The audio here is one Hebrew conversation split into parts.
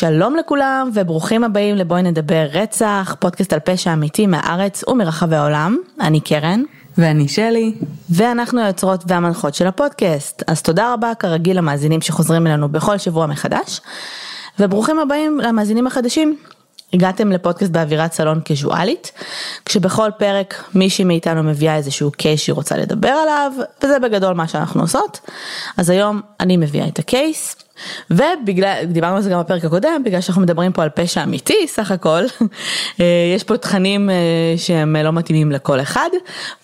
שלום לכולם וברוכים הבאים לבואי נדבר רצח, פודקאסט על פשע אמיתי מהארץ ומרחבי העולם. אני קרן. ואני שלי. ואנחנו היוצרות והמנחות של הפודקאסט. אז תודה רבה כרגיל למאזינים שחוזרים אלינו בכל שבוע מחדש. וברוכים הבאים למאזינים החדשים. הגעתם לפודקאסט באווירת סלון קזואלית, כשבכל פרק מישהי מאיתנו מביאה איזשהו קייס שהיא רוצה לדבר עליו, וזה בגדול מה שאנחנו עושות. אז היום אני מביאה את הקייס, ובגלל, דיברנו על זה גם בפרק הקודם, בגלל שאנחנו מדברים פה על פשע אמיתי סך הכל, אה, יש פה תכנים אה, שהם לא מתאימים לכל אחד,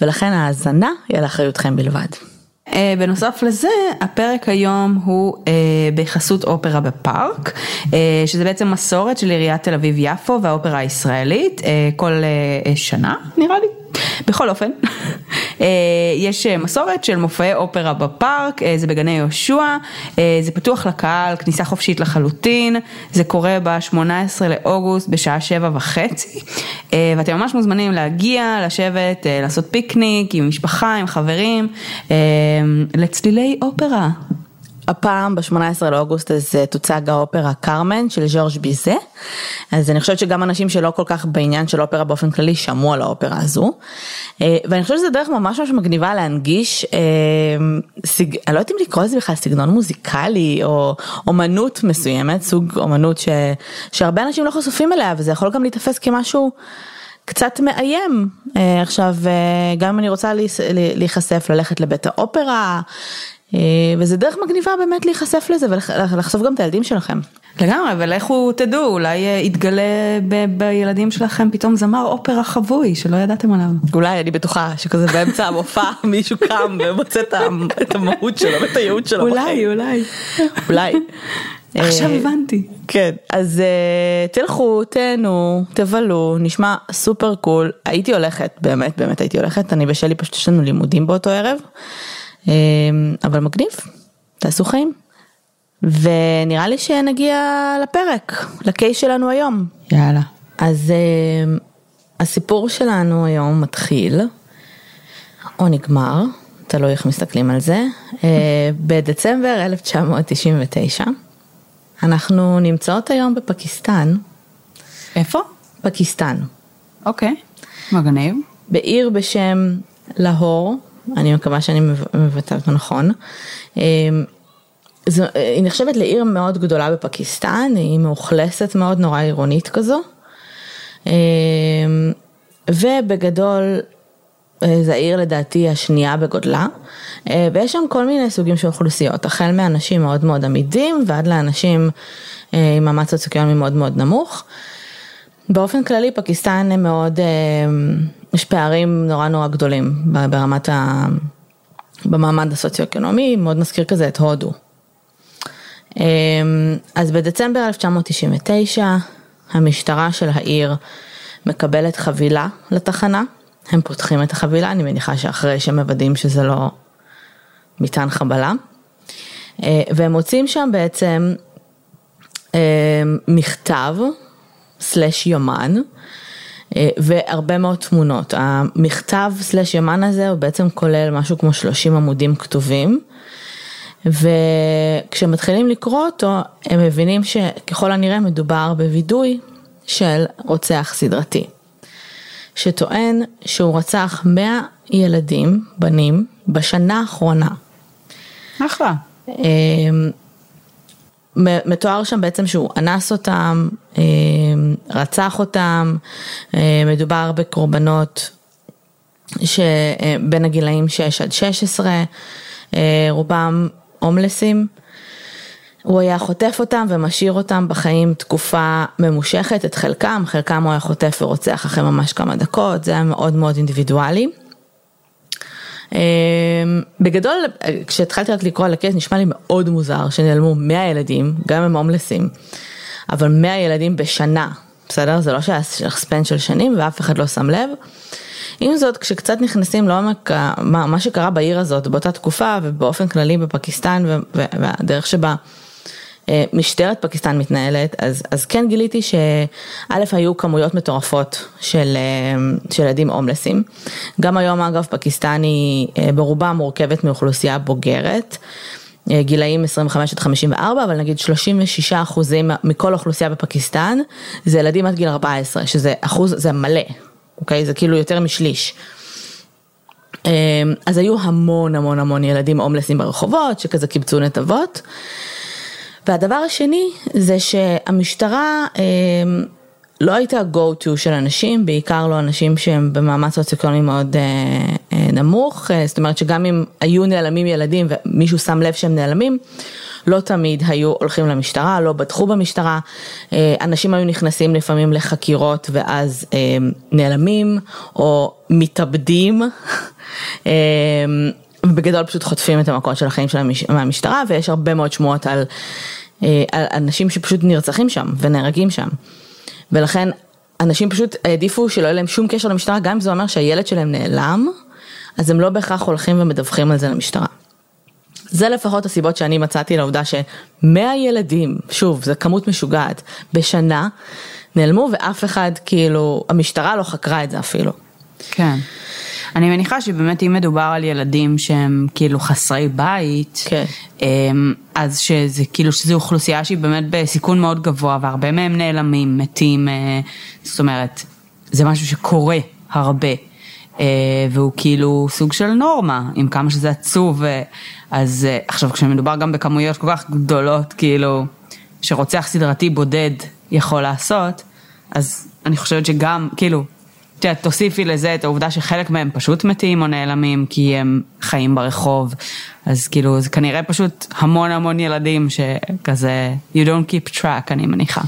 ולכן ההאזנה היא על אחריותכם בלבד. אה, בנוסף לזה, הפרק היום הוא בחסות אופרה בפארק, שזה בעצם מסורת של עיריית תל אביב יפו והאופרה הישראלית, כל שנה נראה לי. בכל אופן, אה, יש מסורת של מופעי אופרה בפארק, אה, זה בגני יהושע, אה, זה פתוח לקהל, כניסה חופשית לחלוטין, זה קורה ב-18 לאוגוסט בשעה שבע וחצי, ואתם ממש מוזמנים להגיע, לשבת, לעשות פיקניק עם משפחה, עם חברים, לצלילי אופרה. הפעם ב-18 לאוגוסט אז אה, תוצג האופרה קרמן של ז'ורג' ביזה. אז אני חושבת שגם אנשים שלא כל כך בעניין של אופרה באופן כללי שמעו על האופרה הזו. אה, ואני חושבת שזו דרך ממש ממש מגניבה להנגיש, אה, סג... אני לא יודעת אם לקרוא לזה בכלל סגנון מוזיקלי או אומנות מסוימת, סוג אומנות ש... שהרבה אנשים לא חשופים אליה וזה יכול גם להיתפס כמשהו. קצת מאיים עכשיו גם אם אני רוצה להיחשף ללכת לבית האופרה וזה דרך מגניבה באמת להיחשף לזה ולחשוף גם את הילדים שלכם. לגמרי, ולכו תדעו, אולי אה, יתגלה ב- בילדים שלכם פתאום זמר אופרה חבוי שלא ידעתם עליו. אולי, אני בטוחה שכזה באמצע המופע מישהו קם ומוצא את המהות שלו ואת הייעוד שלו. אולי, אולי. אולי. עכשיו אה, הבנתי. כן, אז תלכו, תהנו, תבלו, נשמע סופר קול. הייתי הולכת, באמת, באמת הייתי הולכת, אני ושלי פשוט יש לנו לימודים באותו ערב. אמ, אבל מגניב, תעשו חיים. ונראה לי שנגיע לפרק, לקייס שלנו היום. יאללה. אז אמ, הסיפור שלנו היום מתחיל, או נגמר, תלוי איך מסתכלים על זה, אה, בדצמבר 1999. אנחנו נמצאות היום בפקיסטן. איפה? פקיסטן. אוקיי, מגניב. בעיר בשם להור, אני מקווה שאני מבטאת אותו נכון. אמ, זו, היא נחשבת לעיר מאוד גדולה בפקיסטן, היא מאוכלסת מאוד, נורא עירונית כזו. אמ, ובגדול, אה, זו העיר לדעתי השנייה בגודלה, אה, ויש שם כל מיני סוגים של אוכלוסיות, החל מאנשים מאוד מאוד עמידים ועד לאנשים אה, עם מעמד סוציו-אקונומי מאוד מאוד נמוך. באופן כללי פקיסטן מאוד, יש פערים נורא נורא גדולים ברמת ה... במעמד הסוציו-אקונומי, מאוד מזכיר כזה את הודו. אמ, אז בדצמבר 1999 המשטרה של העיר מקבלת חבילה לתחנה, הם פותחים את החבילה, אני מניחה שאחרי שהם מוודאים שזה לא מטען חבלה, אה, והם מוצאים שם בעצם אמ, מכתב סלש יומן, והרבה מאוד תמונות. המכתב סלש יומן הזה הוא בעצם כולל משהו כמו 30 עמודים כתובים. וכשמתחילים לקרוא אותו, הם מבינים שככל הנראה מדובר בווידוי של רוצח סדרתי, שטוען שהוא רצח 100 ילדים, בנים, בשנה האחרונה. אחלה. אה, מתואר שם בעצם שהוא אנס אותם, אה, רצח אותם, אה, מדובר בקורבנות שבין הגילאים 6 עד 16, אה, רובם הומלסים. הוא היה חוטף אותם ומשאיר אותם בחיים תקופה ממושכת, את חלקם, חלקם הוא היה חוטף ורוצח אחרי ממש כמה דקות, זה היה מאוד מאוד אינדיבידואלי. אמ, בגדול, כשהתחלתי רק לקרוא על הקייס נשמע לי מאוד מוזר שנעלמו 100 ילדים, גם הם הומלסים, אבל 100 ילדים בשנה, בסדר? זה לא שהיה ספן של שנים ואף אחד לא שם לב. עם זאת, כשקצת נכנסים לעומק מה, מה שקרה בעיר הזאת באותה תקופה ובאופן כללי בפקיסטן והדרך שבה משטרת פקיסטן מתנהלת, אז, אז כן גיליתי שא' היו כמויות מטורפות של, אה, של ילדים הומלסים. גם היום אגב פקיסטן היא אה, ברובה מורכבת מאוכלוסייה בוגרת. גילאים 25 עד 54, אבל נגיד 36 אחוזים מכל האוכלוסייה בפקיסטן זה ילדים עד גיל 14, שזה אחוז, זה מלא, אוקיי? זה כאילו יותר משליש. אז היו המון המון המון ילדים הומלסים ברחובות, שכזה קיבצו נתבות. והדבר השני זה שהמשטרה לא הייתה go to של אנשים, בעיקר לא אנשים שהם במאמץ סוציו-אקונומי מאוד נמוך, זאת אומרת שגם אם היו נעלמים ילדים ומישהו שם לב שהם נעלמים, לא תמיד היו הולכים למשטרה, לא בטחו במשטרה, אנשים היו נכנסים לפעמים לחקירות ואז נעלמים או מתאבדים. בגדול פשוט חוטפים את המכות של החיים שלהם מהמשטרה ויש הרבה מאוד שמועות על אנשים שפשוט נרצחים שם ונהרגים שם. ולכן אנשים פשוט העדיפו שלא יהיה להם שום קשר למשטרה, גם אם זה אומר שהילד שלהם נעלם, אז הם לא בהכרח הולכים ומדווחים על זה למשטרה. זה לפחות הסיבות שאני מצאתי לעובדה שמאה ילדים, שוב, זו כמות משוגעת, בשנה, נעלמו ואף אחד, כאילו, המשטרה לא חקרה את זה אפילו. כן. אני מניחה שבאמת אם מדובר על ילדים שהם כאילו חסרי בית, כן. אז שזה כאילו שזו אוכלוסייה שהיא באמת בסיכון מאוד גבוה והרבה מהם נעלמים, מתים, זאת אומרת, זה משהו שקורה הרבה. והוא כאילו סוג של נורמה, עם כמה שזה עצוב, אז עכשיו כשמדובר גם בכמויות כל כך גדולות, כאילו, שרוצח סדרתי בודד יכול לעשות, אז אני חושבת שגם, כאילו, את יודעת, תוסיפי לזה את העובדה שחלק מהם פשוט מתים או נעלמים כי הם חיים ברחוב, אז כאילו זה כנראה פשוט המון המון ילדים שכזה, you don't keep track אני מניחה.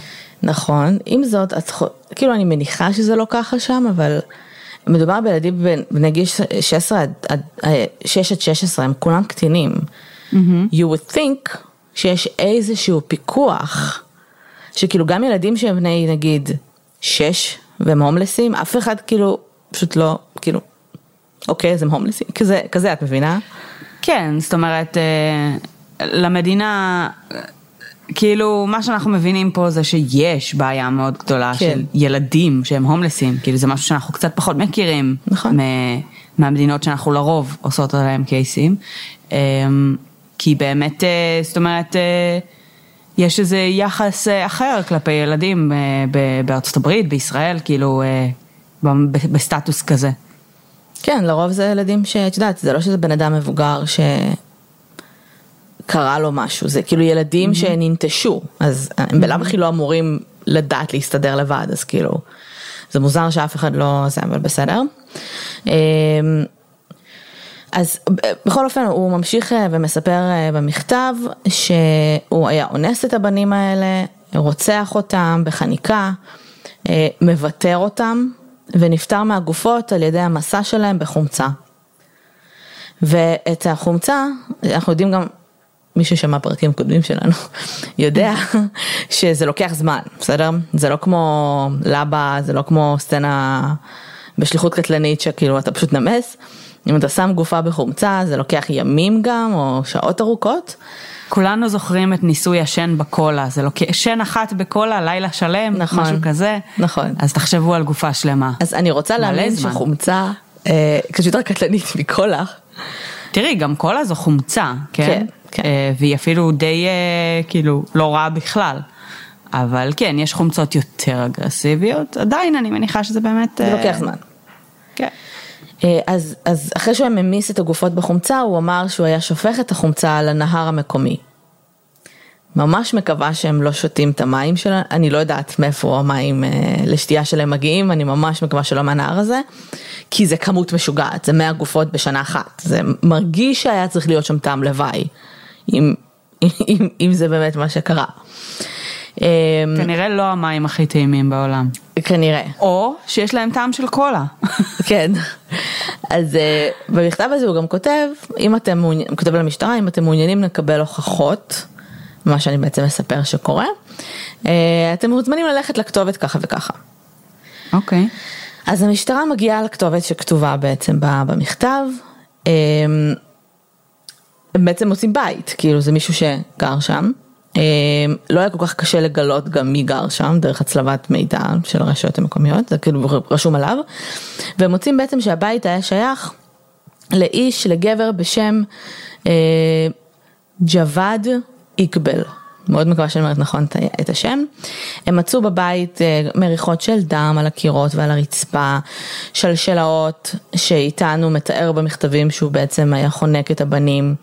נכון, עם זאת, את, כאילו אני מניחה שזה לא ככה שם, אבל מדובר בילדים בני גיל 16 עד 6 עד 16, הם כולם קטינים. Mm-hmm. You would think שיש איזשהו פיקוח, שכאילו גם ילדים שהם בני נגיד 6 והם הומלסים, אף אחד כאילו פשוט לא, כאילו, אוקיי, אז הם הומלסים, כזה, כזה את מבינה? כן, זאת אומרת, למדינה, כאילו, מה שאנחנו מבינים פה זה שיש בעיה מאוד גדולה כן. של ילדים שהם הומלסים, כאילו זה משהו שאנחנו קצת פחות מכירים, נכון. מהמדינות שאנחנו לרוב עושות עליהם קייסים, כי באמת, זאת אומרת, יש איזה יחס אחר כלפי ילדים בארצות הברית, בישראל, כאילו בסטטוס כזה. כן, לרוב זה ילדים שאת יודעת, זה לא שזה בן אדם מבוגר שקרה לו משהו, זה כאילו ילדים mm-hmm. שננטשו, אז הם בלאו הכי לא אמורים לדעת להסתדר לבד, אז כאילו, זה מוזר שאף אחד לא זה, אבל בסדר. אז בכל אופן הוא ממשיך ומספר במכתב שהוא היה אונס את הבנים האלה, רוצח אותם בחניקה, מוותר אותם ונפטר מהגופות על ידי המסע שלהם בחומצה. ואת החומצה, אנחנו יודעים גם, מי ששמע פרקים קודמים שלנו, יודע שזה לוקח זמן, בסדר? זה לא כמו לבה, זה לא כמו סצנה בשליחות קטלנית שכאילו אתה פשוט נמס. אם אתה שם גופה בחומצה זה לוקח ימים גם או שעות ארוכות. כולנו זוכרים את ניסוי השן בקולה, זה לוקח שן אחת בקולה לילה שלם, נכון, משהו כזה. נכון. אז תחשבו על גופה שלמה. אז אני רוצה להאמין שחומצה אה, קצת יותר קטלנית מקולה. תראי, גם קולה זו חומצה, כן? כן, כן. אה, והיא אפילו די אה, כאילו לא רעה בכלל. אבל כן, יש חומצות יותר אגרסיביות, עדיין אני מניחה שזה באמת... זה לוקח זמן. כן. אז, אז אחרי שהוא ממיס את הגופות בחומצה, הוא אמר שהוא היה שופך את החומצה על הנהר המקומי. ממש מקווה שהם לא שותים את המים שלה, אני לא יודעת מאיפה המים לשתייה שלהם מגיעים, אני ממש מקווה שלא מהנהר הזה, כי זה כמות משוגעת, זה 100 גופות בשנה אחת, זה מרגיש שהיה צריך להיות שם טעם לוואי, אם, אם, אם זה באמת מה שקרה. כנראה לא המים הכי טעימים בעולם. כנראה. או שיש להם טעם של קולה. כן. אז uh, במכתב הזה הוא גם כותב, אם אתם מעוניינים, כותב למשטרה, אם אתם מעוניינים לקבל הוכחות, מה שאני בעצם מספר שקורה, uh, אתם מוזמנים ללכת לכתובת ככה וככה. אוקיי. Okay. אז המשטרה מגיעה לכתובת שכתובה בעצם במכתב. Um, הם בעצם עושים בית, כאילו זה מישהו שגר שם. לא היה כל כך קשה לגלות גם מי גר שם דרך הצלבת מידע של הרשויות המקומיות, זה כאילו רשום עליו, והם מוצאים בעצם שהבית היה שייך לאיש, לגבר בשם אה, ג'וואד איקבל. מאוד מקווה שאני אומרת נכון את השם. הם מצאו בבית אה, מריחות של דם על הקירות ועל הרצפה, שלשלאות שאיתנו מתאר במכתבים שהוא בעצם היה חונק את הבנים.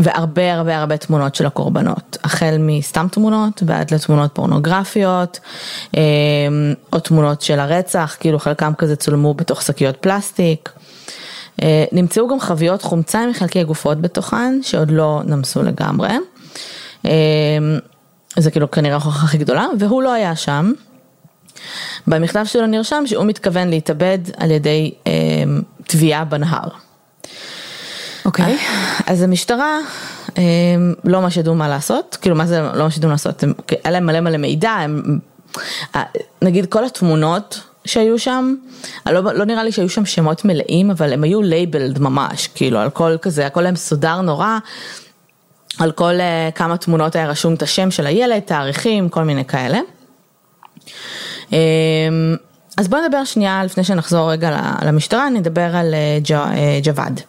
אה, והרבה הרבה הרבה תמונות של הקורבנות, החל מסתם תמונות ועד לתמונות פורנוגרפיות, אה, או תמונות של הרצח, כאילו חלקם כזה צולמו בתוך שקיות פלסטיק. נמצאו גם חביות חומצה עם חלקי גופות בתוכן שעוד לא נמסו לגמרי. אמ, זה כאילו כנראה ההוכחה הכי גדולה, והוא לא היה שם. במכתב שלו נרשם שהוא מתכוון להתאבד על ידי אמ, בנהר. אוקיי. אז המשטרה אמ, לא ממש ידעו מה לעשות, כאילו מה זה לא ממש ידעו לעשות, היה להם מלא מלא מידע, הם, נגיד כל התמונות שהיו שם, לא, לא נראה לי שהיו שם שמות מלאים, אבל הם היו labeled ממש, כאילו על כל כזה, הכל היה מסודר נורא. על כל uh, כמה תמונות היה רשום את השם של הילד, תאריכים, כל מיני כאלה. Um, אז בואו נדבר שנייה, לפני שנחזור רגע למשטרה, נדבר על uh, ג'וואד.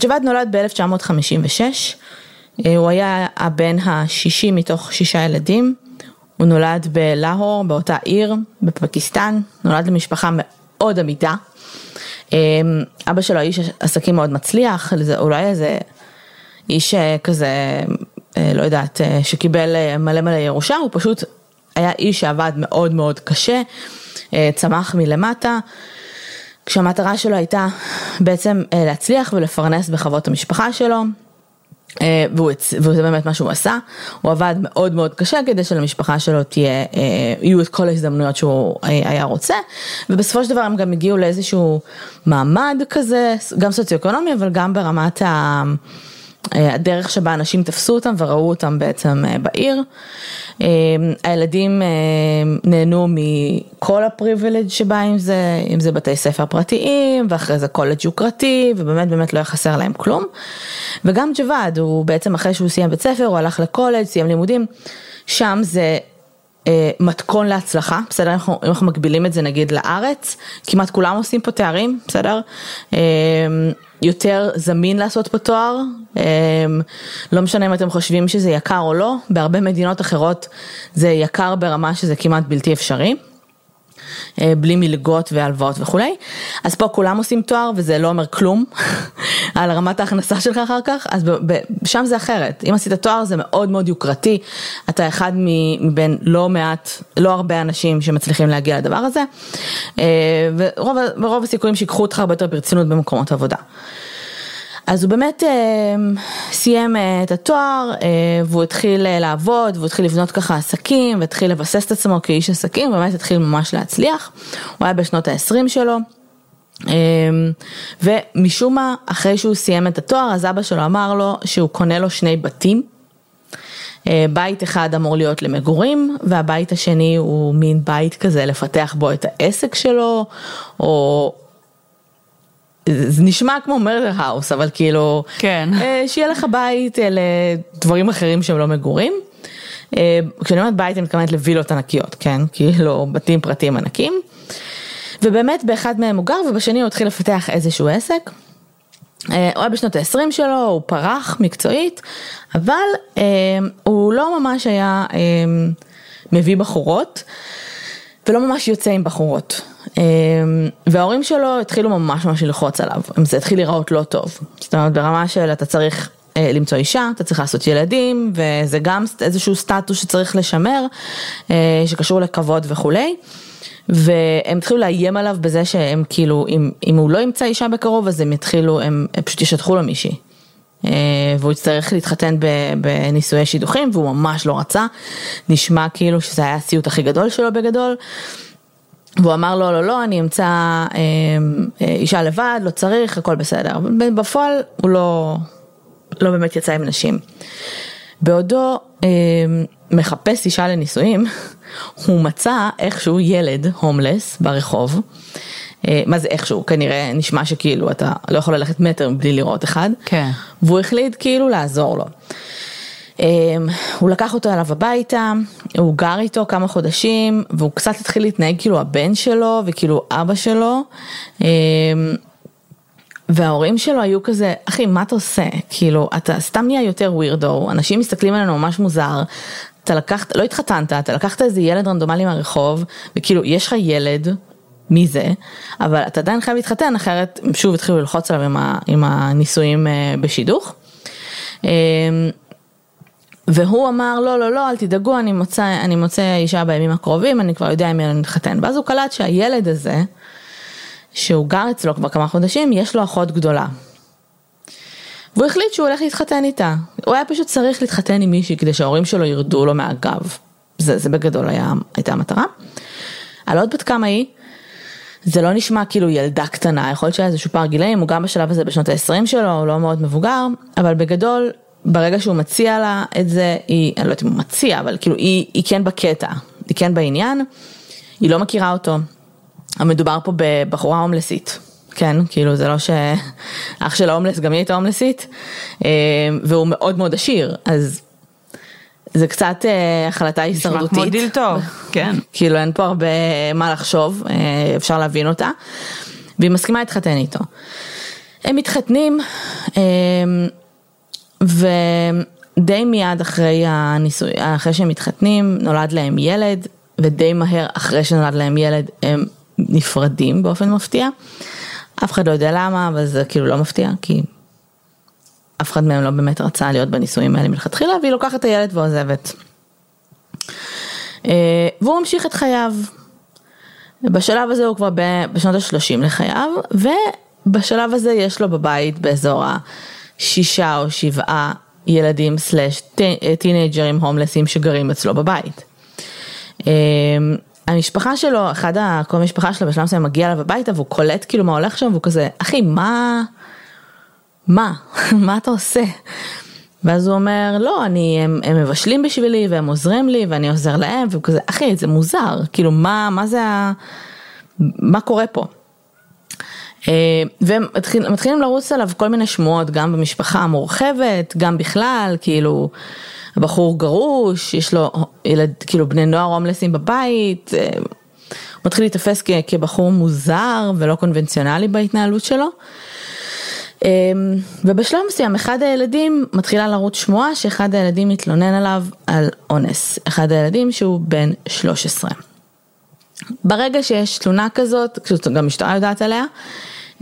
ג'וואד נולד ב-1956, uh, הוא היה הבן השישי מתוך שישה ילדים, הוא נולד בלהור, באותה עיר, בפקיסטן, נולד למשפחה מאוד עמידה. Um, אבא שלו איש עסקים מאוד מצליח, היה איזה איש אה, כזה, אה, לא יודעת, אה, שקיבל מלא מלא ירושה, הוא פשוט היה איש שעבד מאוד מאוד קשה, צמח מלמטה, כשהמטרה שלו הייתה בעצם להצליח ולפרנס את המשפחה שלו. וזה באמת מה שהוא עשה, הוא עבד מאוד מאוד קשה כדי שלמשפחה שלו תהיה, יהיו את כל ההזדמנויות שהוא היה רוצה, ובסופו של דבר הם גם הגיעו לאיזשהו מעמד כזה, גם סוציו-אקונומי, אבל גם ברמת ה... אה, הדרך שבה אנשים תפסו אותם וראו אותם בעצם אה, בעיר. אה, הילדים נהנו מכל הפריבילג' שבא עם זה, אם זה בתי ספר פרטיים ואחרי זה קולג' יוקרתי ובאמת באמת לא היה חסר להם כלום. וגם ג'וואד הוא בעצם אחרי שהוא סיים בית ספר הוא הלך לקולג', סיים לימודים, שם זה מתכון להצלחה, בסדר? אם אנחנו, אנחנו מגבילים את זה נגיד לארץ, כמעט כולם עושים פה תארים, בסדר? יותר זמין לעשות פה תואר, אמ, לא משנה אם אתם חושבים שזה יקר או לא, בהרבה מדינות אחרות זה יקר ברמה שזה כמעט בלתי אפשרי. אה, בלי מלגות והלוואות וכולי, אז פה כולם עושים תואר וזה לא אומר כלום על רמת ההכנסה שלך אחר כך, אז שם זה אחרת, אם עשית תואר זה מאוד מאוד יוקרתי, אתה אחד מבין לא מעט, לא הרבה אנשים שמצליחים להגיע לדבר הזה, אה, ורוב, ורוב הסיכויים שיקחו אותך הרבה יותר ברצינות במקומות עבודה. אז הוא באמת אה, סיים אה, את התואר אה, והוא התחיל אה, לעבוד והוא התחיל לבנות ככה עסקים והתחיל לבסס את עצמו כאיש עסקים ובאמת התחיל ממש להצליח. הוא היה בשנות ה-20 שלו. אה, ומשום מה אחרי שהוא סיים את התואר אז אבא שלו אמר לו שהוא קונה לו שני בתים. אה, בית אחד אמור להיות למגורים והבית השני הוא מין בית כזה לפתח בו את העסק שלו או זה נשמע כמו מרדר האוס, אבל כאילו, כן. אה, שיהיה לך בית אה, לדברים אחרים שהם לא מגורים. אה, כשאני אומרת בית אני מתכוונת לווילות ענקיות, כן? כאילו בתים פרטיים ענקים. ובאמת באחד מהם הוא גר ובשני הוא התחיל לפתח איזשהו עסק. הוא היה בשנות ה-20 שלו, הוא פרח מקצועית, אבל הוא לא ממש היה מביא בחורות. ולא ממש יוצא עם בחורות. אמ, וההורים שלו התחילו ממש ממש ללחוץ עליו, זה התחיל להיראות לא טוב. זאת אומרת ברמה של אתה צריך אה, למצוא אישה, אתה צריך לעשות ילדים, וזה גם איזשהו סטטוס שצריך לשמר, אה, שקשור לכבוד וכולי. והם התחילו לאיים עליו בזה שהם כאילו, אם, אם הוא לא ימצא אישה בקרוב אז הם יתחילו, הם, הם פשוט ישטחו לו מישהי. אה, והוא יצטרך להתחתן בנישואי שידוכים והוא ממש לא רצה, נשמע כאילו שזה היה הסיוט הכי גדול שלו בגדול. והוא אמר לו, לא, לא, אני אמצא אה, אה, אישה לבד, לא צריך, הכל בסדר. בפועל הוא לא, לא באמת יצא עם נשים. בעודו מחפש אישה לנישואים, הוא מצא איכשהו ילד הומלס ברחוב. אה, מה זה איכשהו, כנראה נשמע שכאילו אתה לא יכול ללכת מטר בלי לראות אחד. כן. והוא החליט כאילו לעזור לו. הוא לקח אותו אליו הביתה, הוא גר איתו כמה חודשים, והוא קצת התחיל להתנהג כאילו הבן שלו וכאילו אבא שלו. וההורים שלו היו כזה, אחי, מה אתה עושה? כאילו, אתה סתם נהיה יותר ווירדו, אנשים מסתכלים עלינו ממש מוזר, אתה לקחת, לא התחתנת, אתה לקחת איזה ילד רנדומלי מהרחוב, וכאילו, יש לך ילד, מי זה? אבל אתה עדיין חייב להתחתן, אחרת שוב התחילו ללחוץ עליו עם, עם הנישואים אה, בשידוך. אמ, והוא אמר, לא, לא, לא, אל תדאגו, אני מוצא, אני מוצא אישה בימים הקרובים, אני כבר יודע עם מי אני מתחתן. ואז הוא קלט שהילד הזה, שהוא גר אצלו כבר כמה חודשים, יש לו אחות גדולה. והוא החליט שהוא הולך להתחתן איתה. הוא היה פשוט צריך להתחתן עם מישהי כדי שההורים שלו ירדו לו מהגב. זה, זה בגדול היה, הייתה המטרה. על עוד בת כמה היא, זה לא נשמע כאילו ילדה קטנה, יכול להיות שהיה איזשהו פער גילאים, הוא גם בשלב הזה בשנות ה-20 שלו, הוא לא מאוד מבוגר, אבל בגדול, ברגע שהוא מציע לה את זה, היא, אני לא יודעת אם הוא מציע, אבל כאילו היא, היא כן בקטע, היא כן בעניין, היא לא מכירה אותו, המדובר פה בבחורה הומלסית, כן, כאילו זה לא שאח של ההומלס גם היא הייתה הומלסית, אה, והוא מאוד מאוד עשיר, אז זה קצת אה, החלטה הישרדותית. נשמע כמו דיל טוב, כן. כאילו אין פה הרבה מה לחשוב, אה, אפשר להבין אותה, והיא מסכימה להתחתן איתו. הם מתחתנים, ודי מיד אחרי הניסוי, אחרי שהם מתחתנים, נולד להם ילד, ודי מהר אחרי שנולד להם ילד הם נפרדים באופן מפתיע. אף אחד לא יודע למה, אבל זה כאילו לא מפתיע, כי אף אחד מהם לא באמת רצה להיות בנישואים האלה מלכתחילה, והיא לוקחת את הילד ועוזבת. אה, והוא ממשיך את חייו. בשלב הזה הוא כבר בשנות ה-30 לחייו, ובשלב הזה יש לו בבית באזור השישה או שבעה ילדים סלאש טינג'רים הומלסים שגרים אצלו בבית. אה, המשפחה שלו, אחד הקרוב משפחה שלו בשלב מסוים מגיע אליו הביתה והוא קולט כאילו מה הולך שם והוא כזה, אחי מה, מה, מה אתה עושה? ואז הוא אומר, לא, אני, הם, הם מבשלים בשבילי והם עוזרים לי ואני עוזר להם, והוא כזה, אחי, זה מוזר, כאילו, מה, מה זה ה... מה קורה פה? אה, והם מתחילים לרוץ עליו כל מיני שמועות, גם במשפחה המורחבת, גם בכלל, כאילו, הבחור גרוש, יש לו ילד, כאילו בני נוער הומלסים בבית, אה, הוא מתחיל להתאפס כבחור מוזר ולא קונבנציונלי בהתנהלות שלו. אה, ובשלב מסוים אחד הילדים מתחילה לרוץ שמועה שאחד הילדים מתלונן עליו על אונס, אחד הילדים שהוא בן 13. ברגע שיש תלונה כזאת, גם משטרה יודעת עליה,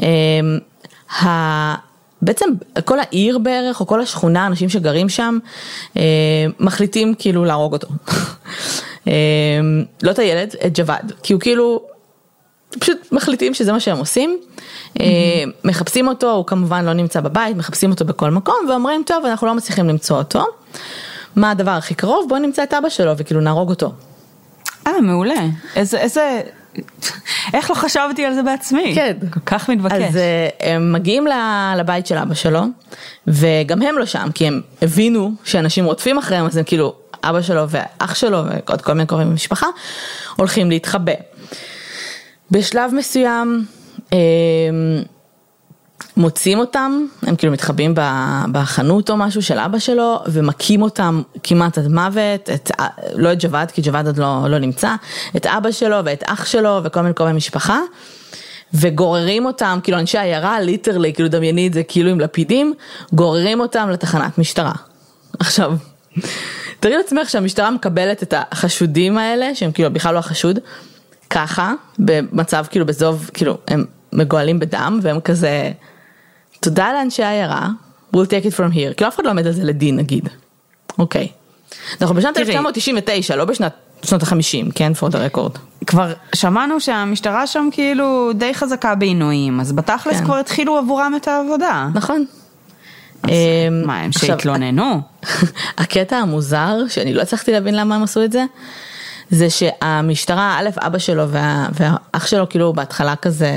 אה, בעצם כל העיר בערך, או כל השכונה, אנשים שגרים שם, אה, מחליטים כאילו להרוג אותו. לא את הילד, את ג'וואד, כי הוא כאילו, פשוט מחליטים שזה מה שהם עושים. אה, מחפשים אותו, הוא כמובן לא נמצא בבית, מחפשים אותו בכל מקום, ואומרים, טוב, אנחנו לא מצליחים למצוא אותו. מה הדבר הכי קרוב? בואו נמצא את אבא שלו וכאילו נהרוג אותו. אה, מעולה. איזה, איזה, איך לא חשבתי על זה בעצמי? כן. כל כך מתבקש. אז אה, הם מגיעים לבית של אבא שלו, וגם הם לא שם, כי הם הבינו שאנשים רודפים אחריהם, אז הם כאילו, אבא שלו ואח שלו ועוד כל מיני קרובים במשפחה, הולכים להתחבא. בשלב מסוים, אה, מוצאים אותם, הם כאילו מתחבאים בחנות או משהו של אבא שלו ומכים אותם כמעט עד מוות, את, לא את ג'וואד כי ג'וואד עוד לא, לא נמצא, את אבא שלו ואת אח שלו וכל מיני קרובי משפחה וגוררים אותם, כאילו אנשי עיירה ליטרלי, כאילו דמייני את זה כאילו עם לפידים, גוררים אותם לתחנת משטרה. עכשיו, תראי לעצמך שהמשטרה מקבלת את החשודים האלה, שהם כאילו בכלל לא החשוד, ככה, במצב כאילו בזוב, כאילו הם מגואלים בדם והם כזה... תודה לאנשי העיירה, we'll take it from here, כאילו אף אחד לא עומד על זה לדין נגיד, אוקיי. אנחנו בשנת 1999, לא בשנת שנות ה-50, כן, for the record. כבר שמענו שהמשטרה שם כאילו די חזקה בעינויים, אז בתכלס כן. כבר התחילו עבורם את העבודה. נכון. אמ, מה, הם שהתלוננו? הקטע המוזר, שאני לא הצלחתי להבין למה הם עשו את זה, זה שהמשטרה, א', אבא שלו והאח שלו כאילו בהתחלה כזה,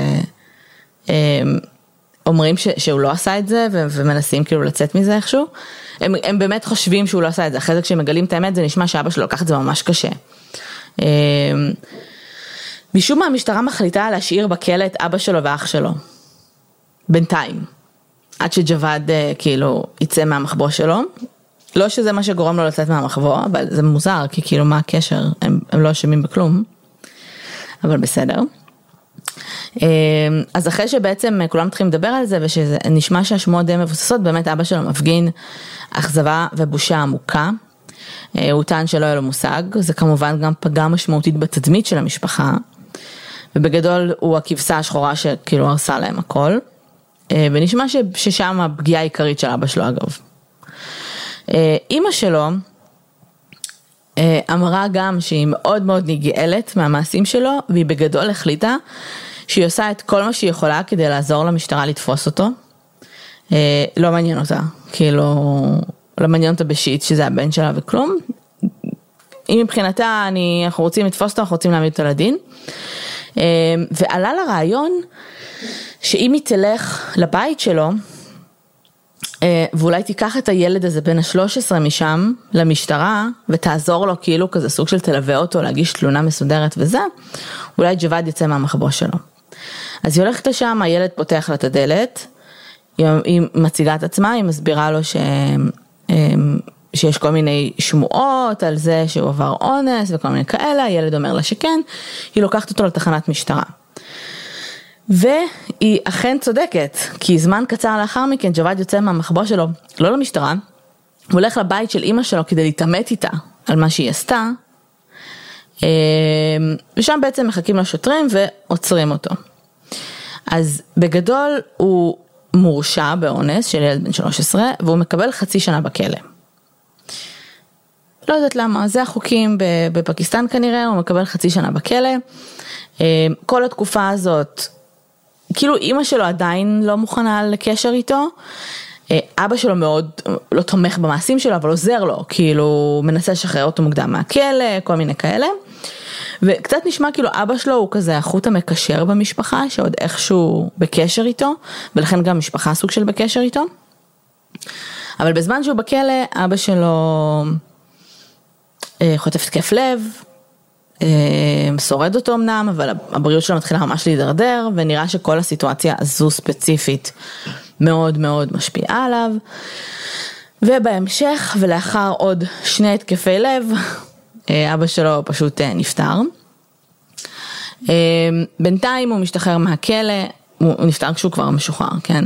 אומרים ש, שהוא לא עשה את זה ו, ומנסים כאילו לצאת מזה איכשהו. הם, הם באמת חושבים שהוא לא עשה את זה, אחרי זה כשהם מגלים את האמת זה נשמע שאבא שלו לקח את זה ממש קשה. אמ, משום מה המשטרה מחליטה להשאיר בכלא את אבא שלו ואח שלו. בינתיים. עד שג'וואד אה, כאילו יצא מהמחבוא שלו. לא שזה מה שגורם לו לצאת מהמחבוא, אבל זה מוזר, כי כאילו מה הקשר, הם, הם לא אשמים בכלום, אבל בסדר. אה, אז אחרי שבעצם כולם מתחילים לדבר על זה ושזה נשמע שהשמועות די מבוססות, באמת אבא שלו מפגין אכזבה ובושה עמוקה. אה, הוא טען שלא היה לו מושג, זה כמובן גם פגע משמעותית בתדמית של המשפחה, ובגדול הוא הכבשה השחורה שכאילו הרסה להם הכל, אה, ונשמע ששם הפגיעה העיקרית של אבא שלו אגב. אה, אימא שלו אמרה גם שהיא מאוד מאוד נגאלת מהמעשים שלו, והיא בגדול החליטה שהיא עושה את כל מה שהיא יכולה כדי לעזור למשטרה לתפוס אותו. לא מעניין אותה, כאילו, לא מעניין אותה בשיט שזה הבן שלה וכלום. היא מבחינתה, אני, אנחנו רוצים לתפוס אותו, אנחנו רוצים להעמיד אותו לדין. ועלה לה רעיון שאם היא תלך לבית שלו, אה, ואולי תיקח את הילד הזה בן ה-13 משם למשטרה ותעזור לו כאילו כזה סוג של תלווה אותו להגיש תלונה מסודרת וזה, אולי ג'וואד יצא מהמחבוא שלו. אז היא הולכת לשם, הילד פותח לה את הדלת, היא מציגה את עצמה, היא מסבירה לו ש... אמ, שיש כל מיני שמועות על זה שהוא עבר אונס וכל מיני כאלה, הילד אומר לה שכן, היא לוקחת אותו לתחנת משטרה. והיא אכן צודקת, כי זמן קצר לאחר מכן ג'וואד יוצא מהמחבוא שלו, לא למשטרה, הוא הולך לבית של אימא שלו כדי להתעמת איתה על מה שהיא עשתה, אמ, ושם בעצם מחכים לשוטרים ועוצרים אותו. אז בגדול הוא מורשע באונס של ילד בן 13 והוא מקבל חצי שנה בכלא. לא יודעת למה, זה החוקים בפקיסטן כנראה, הוא מקבל חצי שנה בכלא. אה, כל התקופה הזאת, כאילו אימא שלו עדיין לא מוכנה לקשר איתו. אה, אבא שלו מאוד לא תומך במעשים שלו, אבל עוזר לו, כאילו מנסה לשחרר אותו מוקדם מהכלא, כל מיני כאלה. וקצת נשמע כאילו אבא שלו הוא כזה החוט המקשר במשפחה, שעוד איכשהו בקשר איתו, ולכן גם משפחה סוג של בקשר איתו. אבל בזמן שהוא בכלא, אבא שלו אה, חוטף התקף לב, שורד אותו אמנם, אבל הבריאות שלו מתחילה ממש להידרדר, ונראה שכל הסיטואציה הזו ספציפית מאוד מאוד משפיעה עליו. ובהמשך, ולאחר עוד שני התקפי לב, אה, אבא שלו פשוט אה, נפטר. אה, בינתיים הוא משתחרר מהכלא, הוא נפטר כשהוא כבר משוחרר, כן?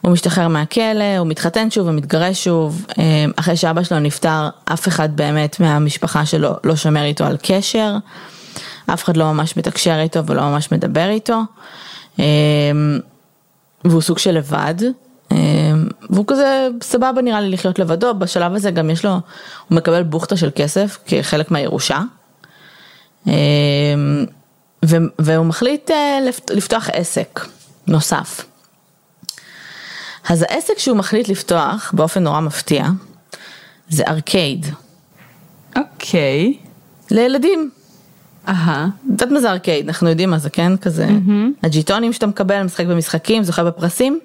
הוא משתחרר מהכלא, הוא מתחתן שוב ומתגרש שוב, אחרי שאבא שלו נפטר, אף אחד באמת מהמשפחה שלו לא שומר איתו על קשר, אף אחד לא ממש מתקשר איתו ולא ממש מדבר איתו, והוא סוג של לבד, והוא כזה סבבה נראה לי לחיות לבדו, בשלב הזה גם יש לו, הוא מקבל בוכטה של כסף כחלק מהירושה. והוא מחליט אה, לפתוח עסק נוסף. אז העסק שהוא מחליט לפתוח באופן נורא מפתיע, זה ארקייד. אוקיי. Okay. לילדים. אהה. את יודעת מה זה ארקייד, אנחנו יודעים מה זה, כן? כזה, mm-hmm. הג'יטונים שאתה מקבל, משחק במשחקים, זוכה בפרסים.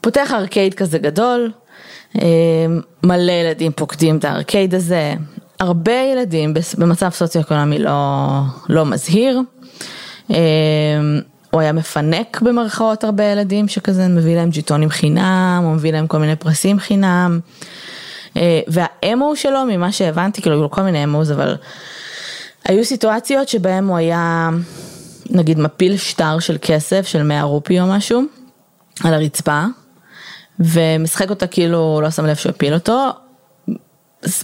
פותח ארקייד כזה גדול, אה, מלא ילדים פוקדים את הארקייד הזה, הרבה ילדים במצב סוציו-אקונומי לא, לא מזהיר. אה, הוא היה מפנק במרכאות הרבה ילדים שכזה מביא להם ג'יטונים חינם, הוא מביא להם כל מיני פרסים חינם. אה, והאמו שלו, ממה שהבנתי, כאילו היו כל מיני אמוז, אבל היו סיטואציות שבהם הוא היה, נגיד, מפיל שטר של כסף, של 100 רופי או משהו, על הרצפה, ומשחק אותה כאילו לא שם לב שהוא הפיל אותו,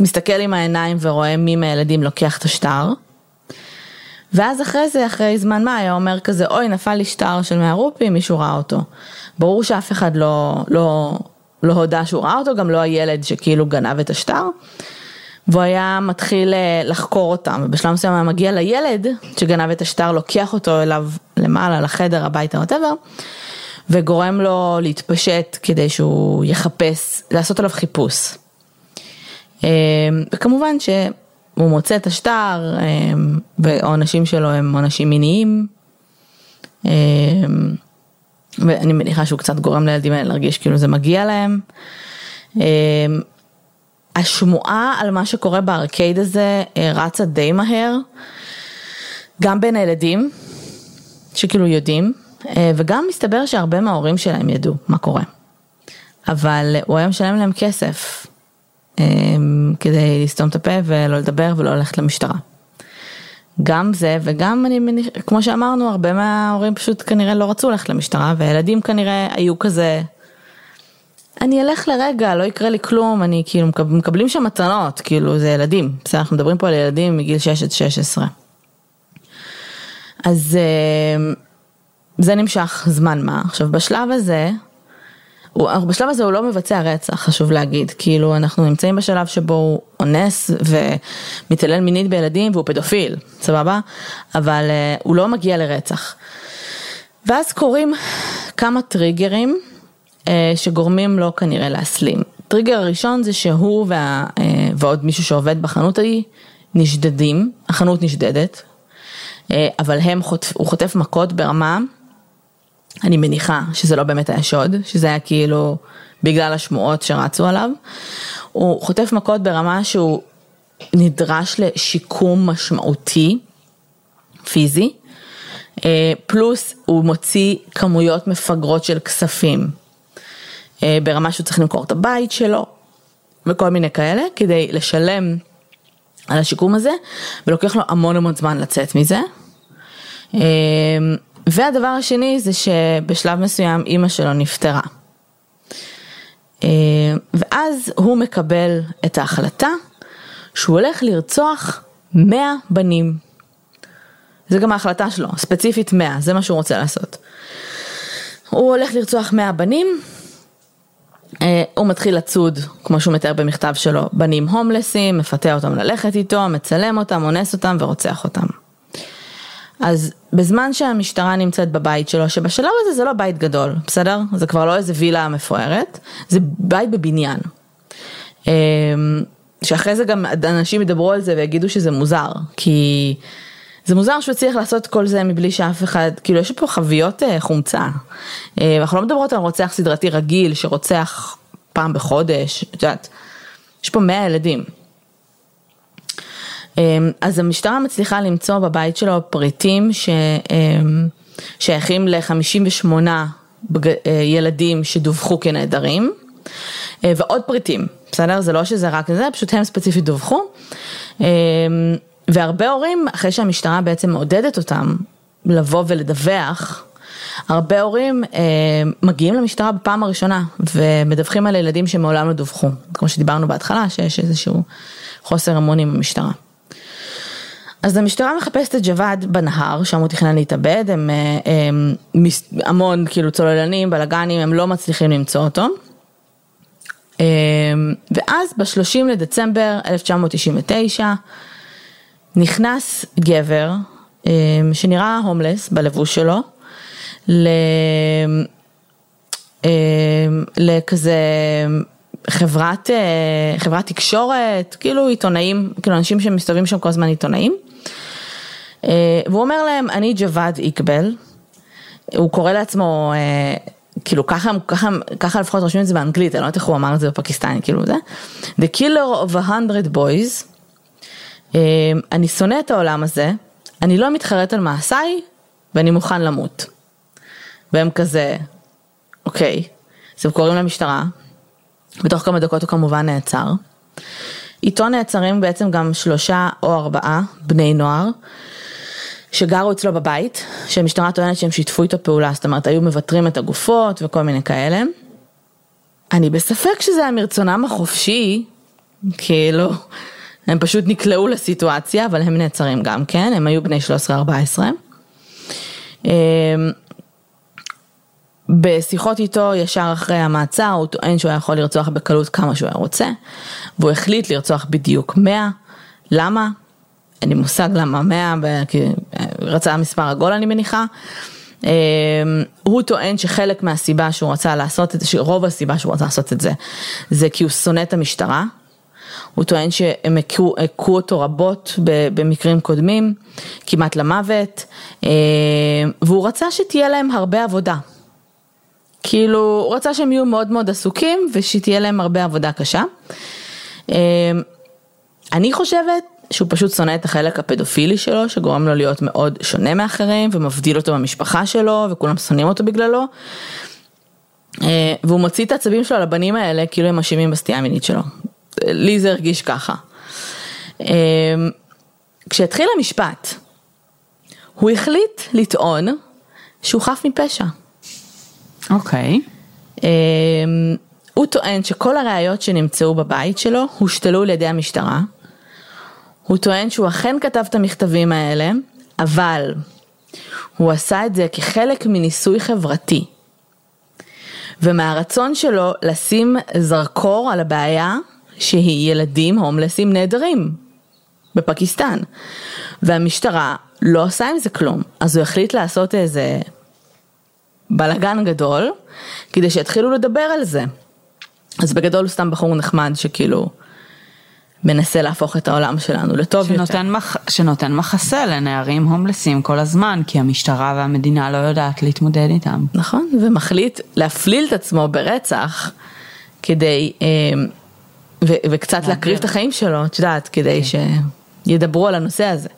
מסתכל עם העיניים ורואה מי מהילדים לוקח את השטר. ואז אחרי זה, אחרי זמן מה, היה אומר כזה, אוי, נפל לי שטר של 100 רופי, מישהו ראה אותו. ברור שאף אחד לא, לא, לא הודה שהוא ראה אותו, גם לא הילד שכאילו גנב את השטר. והוא היה מתחיל אה, לחקור אותם, ובשלב מסוים היה מגיע לילד שגנב את השטר, לוקח אותו אליו למעלה, לחדר, הביתה, whatever. וגורם לו להתפשט כדי שהוא יחפש, לעשות עליו חיפוש. אמ, וכמובן שהוא מוצא את השטר, אמ, והעונשים שלו הם עונשים מיניים. אמ, ואני מניחה שהוא קצת גורם לילדים האלה להרגיש כאילו זה מגיע להם. השמועה על מה שקורה בארקייד הזה אה, רצה די מהר, גם בין הילדים, שכאילו יודעים, אה, וגם מסתבר שהרבה מההורים שלהם ידעו מה קורה. אבל הוא היה משלם להם כסף כדי לסתום את הפה ולא לדבר ולא ללכת למשטרה. גם זה וגם אני מניח, כמו שאמרנו, הרבה מההורים פשוט כנראה לא רצו ללכת למשטרה והילדים כנראה היו כזה, אני אלך לרגע, לא יקרה לי כלום, אני כאילו מקבלים שם מתנות, כאילו זה ילדים, בסדר, אנחנו מדברים פה על ילדים מגיל 6 עד 16. אז זה נמשך זמן מה, עכשיו בשלב הזה, הוא, בשלב הזה הוא לא מבצע רצח, חשוב להגיד, כאילו אנחנו נמצאים בשלב שבו הוא אונס ומתעלל מינית בילדים והוא פדופיל, סבבה? אבל uh, הוא לא מגיע לרצח. ואז קורים כמה טריגרים uh, שגורמים לו כנראה להסלים. טריגר הראשון זה שהוא וה, uh, ועוד מישהו שעובד בחנות ההיא נשדדים, החנות נשדדת, uh, אבל הם חוטף, הוא חוטף מכות ברמה אני מניחה שזה לא באמת היה שוד, שזה היה כאילו בגלל השמועות שרצו עליו. הוא חוטף מכות ברמה שהוא נדרש לשיקום משמעותי, פיזי, אה, פלוס הוא מוציא כמויות מפגרות של כספים, אה, ברמה שהוא צריך למכור את הבית שלו וכל מיני כאלה, כדי לשלם על השיקום הזה, ולוקח לו המון המון זמן לצאת מזה. והדבר השני זה שבשלב מסוים אימא שלו נפטרה. אה, ואז הוא מקבל את ההחלטה שהוא הולך לרצוח 100 בנים. זה גם ההחלטה שלו, ספציפית 100, זה מה שהוא רוצה לעשות. הוא הולך לרצוח 100 בנים, אה, הוא מתחיל לצוד, כמו שהוא מתאר במכתב שלו, בנים הומלסים, מפתה אותם ללכת איתו, מצלם אותם, אונס אותם ורוצח אותם. אז בזמן שהמשטרה נמצאת בבית שלו, שבשלב הזה זה לא בית גדול, בסדר? זה כבר לא איזה וילה מפוארת, זה בית בבניין. אמ, שאחרי זה גם אנשים ידברו על זה ויגידו שזה מוזר, כי זה מוזר שהוא צריך לעשות כל זה מבלי שאף אחד, כאילו יש פה חביות אה, חומצה. אה, אנחנו לא מדברות על רוצח סדרתי רגיל שרוצח פעם בחודש, את יודעת, יש פה 100 ילדים. אמ, אז המשטרה מצליחה למצוא בבית שלו פריטים ששייכים ל-58 אה, ילדים שדווחו כנעדרים, אה, ועוד פריטים, בסדר? זה לא שזה רק זה, פשוט הם ספציפית דווחו. אמ, והרבה הורים, אחרי שהמשטרה בעצם מעודדת אותם לבוא ולדווח, הרבה הורים אה, מגיעים למשטרה בפעם הראשונה ומדווחים על ילדים שמעולם לא דווחו, כמו שדיברנו בהתחלה, שיש איזשהו חוסר אמון עם המשטרה. אז המשטרה מחפשת את ג'וואד בנהר, שם הוא תכנן להתאבד, הם, אה, הם, הם המון כאילו צוללנים, בלאגנים, הם לא מצליחים למצוא אותו. אה, ואז ב-30 לדצמבר 1999 נכנס גבר אה, שנראה הומלס בלבוש שלו, לכזה חברת, חברת תקשורת, כאילו עיתונאים, כאילו אנשים שמסתובבים שם כל הזמן עיתונאים. אה, והוא אומר להם, אני ג'וואד איקבל, הוא קורא לעצמו, אה, כאילו ככה, ככה, ככה לפחות רושמים את זה באנגלית, אני לא יודעת איך הוא אמר את זה בפקיסטני, כאילו זה, The killer of a hundred boys, אה, אני שונא את העולם הזה, אני לא מתחרט על מעשיי ואני מוכן למות. והם כזה, אוקיי, אז הם קוראים למשטרה, בתוך כמה דקות הוא כמובן נעצר. איתו נעצרים בעצם גם שלושה או ארבעה בני נוער שגרו אצלו בבית, שהמשטרה טוענת שהם שיתפו איתו פעולה, זאת אומרת היו מוותרים את הגופות וכל מיני כאלה. אני בספק שזה היה מרצונם החופשי, כאילו, הם פשוט נקלעו לסיטואציה, אבל הם נעצרים גם כן, הם היו בני 13-14. אמ, בשיחות איתו ישר אחרי המעצר הוא טוען שהוא היה יכול לרצוח בקלות כמה שהוא היה רוצה והוא החליט לרצוח בדיוק 100, למה? אין לי מושג למה 100, כי רצה מספר עגול אני מניחה. אמ, הוא טוען שחלק מהסיבה שהוא רצה לעשות את זה, שרוב הסיבה שהוא רצה לעשות את זה, זה כי הוא שונא את המשטרה. הוא טוען שהם הכו אותו רבות במקרים קודמים, כמעט למוות, אמ, והוא רצה שתהיה להם הרבה עבודה. כאילו, הוא רצה שהם יהיו מאוד מאוד עסוקים ושתהיה להם הרבה עבודה קשה. אמ, אני חושבת שהוא פשוט שונא את החלק הפדופילי שלו, שגורם לו להיות מאוד שונה מאחרים ומבדיל אותו במשפחה שלו וכולם שונאים אותו בגללו. אה, והוא מוציא את העצבים שלו על הבנים האלה כאילו הם אשמים בסטייה המינית שלו. לי זה הרגיש ככה. אה, כשהתחיל המשפט, הוא החליט לטעון שהוא חף מפשע. אוקיי. אה, הוא טוען שכל הראיות שנמצאו בבית שלו הושתלו על ידי המשטרה. הוא טוען שהוא אכן כתב את המכתבים האלה, אבל הוא עשה את זה כחלק מניסוי חברתי. ומהרצון שלו לשים זרקור על הבעיה שהיא ילדים הומלסים נהדרים בפקיסטן. והמשטרה לא עושה עם זה כלום, אז הוא החליט לעשות איזה בלאגן גדול, כדי שיתחילו לדבר על זה. אז בגדול הוא סתם בחור נחמד שכאילו מנסה להפוך את העולם שלנו לטוב שנותן יותר. מח... שנותן מחסה לנערים הומלסים כל הזמן, כי המשטרה והמדינה לא יודעת להתמודד איתם. נכון, ומחליט להפליל את עצמו ברצח כדי, אה, ו, וקצת להקריב את החיים שלו, את יודעת, כדי שידברו על הנושא הזה.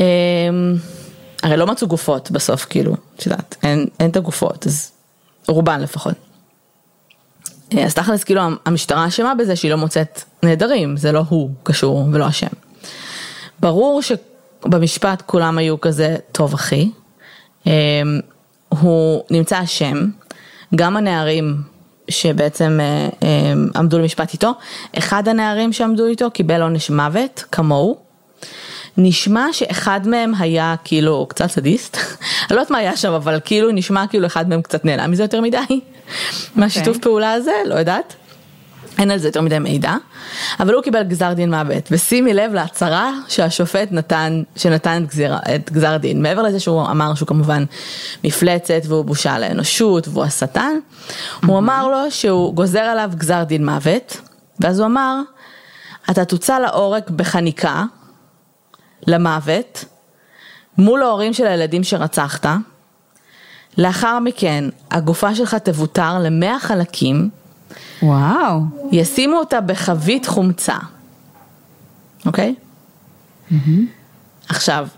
אה, הרי לא מצאו גופות בסוף, כאילו, את יודעת, אין, אין את הגופות, אז רובן לפחות. אה, אז תכלס כאילו המשטרה אשמה בזה שהיא לא מוצאת נעדרים, זה לא הוא קשור ולא אשם. ברור שבמשפט כולם היו כזה, טוב אחי, אה, הוא נמצא אשם, גם הנערים שבעצם אה, אה, עמדו למשפט איתו, אחד הנערים שעמדו איתו קיבל עונש מוות כמוהו. נשמע שאחד מהם היה כאילו קצת סדיסט, אני לא יודעת מה היה שם, אבל כאילו נשמע כאילו אחד מהם קצת נהנה מזה יותר מדי, מהשיתוף פעולה הזה, לא יודעת. אין על זה יותר מדי מידע, אבל הוא קיבל גזר דין מוות, ושימי לב להצהרה שהשופט נתן, שנתן את גזר, את גזר דין, מעבר לזה שהוא אמר שהוא כמובן מפלצת והוא בושה לאנושות והוא השטן, הוא אמר לו שהוא גוזר עליו גזר דין מוות, ואז הוא אמר, אתה תוצא להורג בחניקה, למוות, מול ההורים של הילדים שרצחת, לאחר מכן הגופה שלך תבוטר למאה חלקים, וואו. ישימו אותה בחבית חומצה, אוקיי? עכשיו,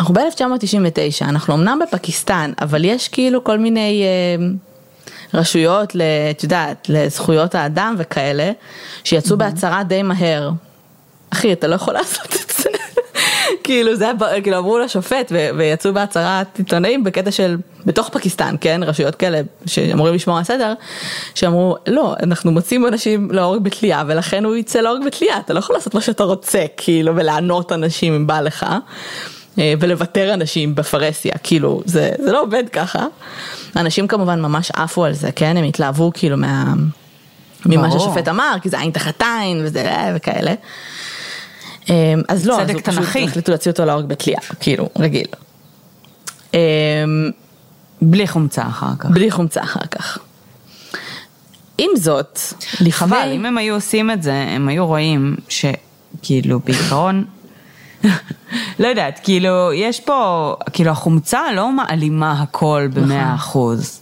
אנחנו ב-1999, אנחנו אמנם בפקיסטן, אבל יש כאילו כל מיני אה, רשויות, את יודעת, לזכויות האדם וכאלה, שיצאו בהצהרה די מהר. אחי, אתה לא יכול לעשות את זה. כאילו זה היה, כאילו אמרו לשופט ויצאו בהצהרת עיתונאים בקטע של, בתוך פקיסטן, כן, רשויות כאלה שאמורים לשמור על הסדר, שאמרו, לא, אנחנו מוצאים אנשים להורג בתלייה ולכן הוא יצא להורג בתלייה, אתה לא יכול לעשות מה שאתה רוצה, כאילו, ולענות אנשים אם בא לך. אה, ולוותר אנשים בפרהסיה, כאילו, זה, זה לא עובד ככה. אנשים כמובן ממש עפו על זה, כן? הם התלהבו כאילו מה... ממה ברור. שהשופט אמר, כי זה עין תחת עין וזה אה, וכאלה. אה, אז לא, אז הוא פשוט תנ"כי. החליטו להוציא אותו להורג בתלייה, כאילו, רגיל. אה, בלי חומצה אחר כך. בלי חומצה אחר כך. עם זאת, לפני... חבל, אם הם היו עושים את זה, הם היו רואים שכאילו בעיקרון, לא יודעת, כאילו יש פה, כאילו החומצה לא מעלימה הכל במאה אחוז.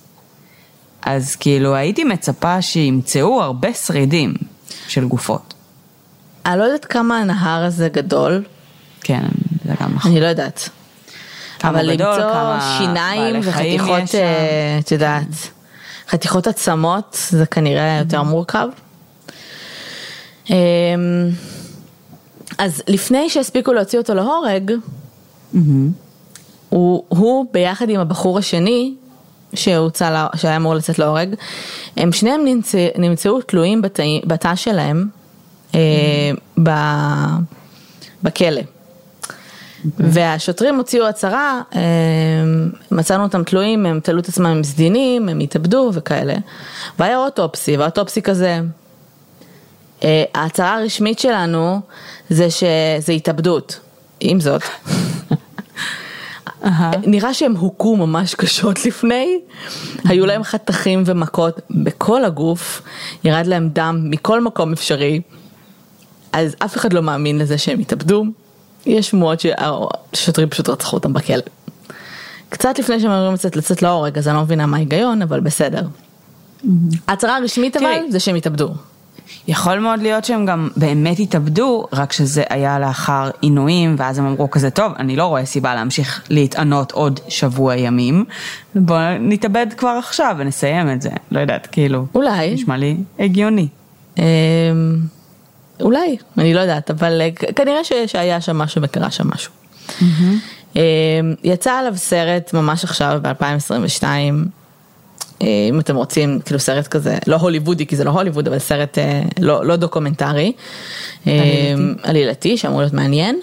אז כאילו הייתי מצפה שימצאו הרבה שרידים של גופות. אני לא יודעת כמה הנהר הזה גדול, כן, זה גם נכון. אני לא יודעת. אבל גדול, למצוא כמה שיניים וחתיכות. אה, את יודעת, חתיכות עצמות, זה כנראה יותר מורכב. אמ, אז לפני שהספיקו להוציא אותו להורג, הוא, הוא ביחד עם הבחור השני, שהוצא, שהיה אמור לצאת להורג, הם שניהם נמצא, נמצאו תלויים בתא, בתא שלהם בכלא. והשוטרים הוציאו הצהרה, אה, מצאנו אותם תלויים, הם תלו את עצמם עם סדינים, הם התאבדו וכאלה. והיה אוטופסי, והאוטופסי כזה, אה, ההצהרה הרשמית שלנו זה שזה התאבדות. עם זאת, נראה שהם הוכו ממש קשות לפני, היו להם חתכים ומכות בכל הגוף, ירד להם דם מכל מקום אפשרי, אז אף אחד לא מאמין לזה שהם התאבדו, יש שמועות שהשוטרים פשוט רצחו אותם בכלא. קצת לפני שהם אמורים לצאת, לצאת להורג, אז אני לא מבינה מה ההיגיון, אבל בסדר. ההצהרה הרשמית אבל. זה שהם התאבדו. יכול מאוד להיות שהם גם באמת התאבדו, רק שזה היה לאחר עינויים, ואז הם אמרו כזה, טוב, אני לא רואה סיבה להמשיך להתענות עוד שבוע ימים, בואו נתאבד כבר עכשיו ונסיים את זה. לא יודעת, כאילו, אולי. נשמע לי הגיוני. אולי, אני לא יודעת, אבל אה, כנראה ש- שהיה שם משהו וקרה שם משהו. אמ, יצא עליו סרט ממש עכשיו ב-2022, אם אתם רוצים, כאילו סרט כזה, לא הוליוודי, כי זה לא הוליווד, אבל סרט אה, לא, לא דוקומנטרי, אמ, עלילתי, שאמור להיות מעניין.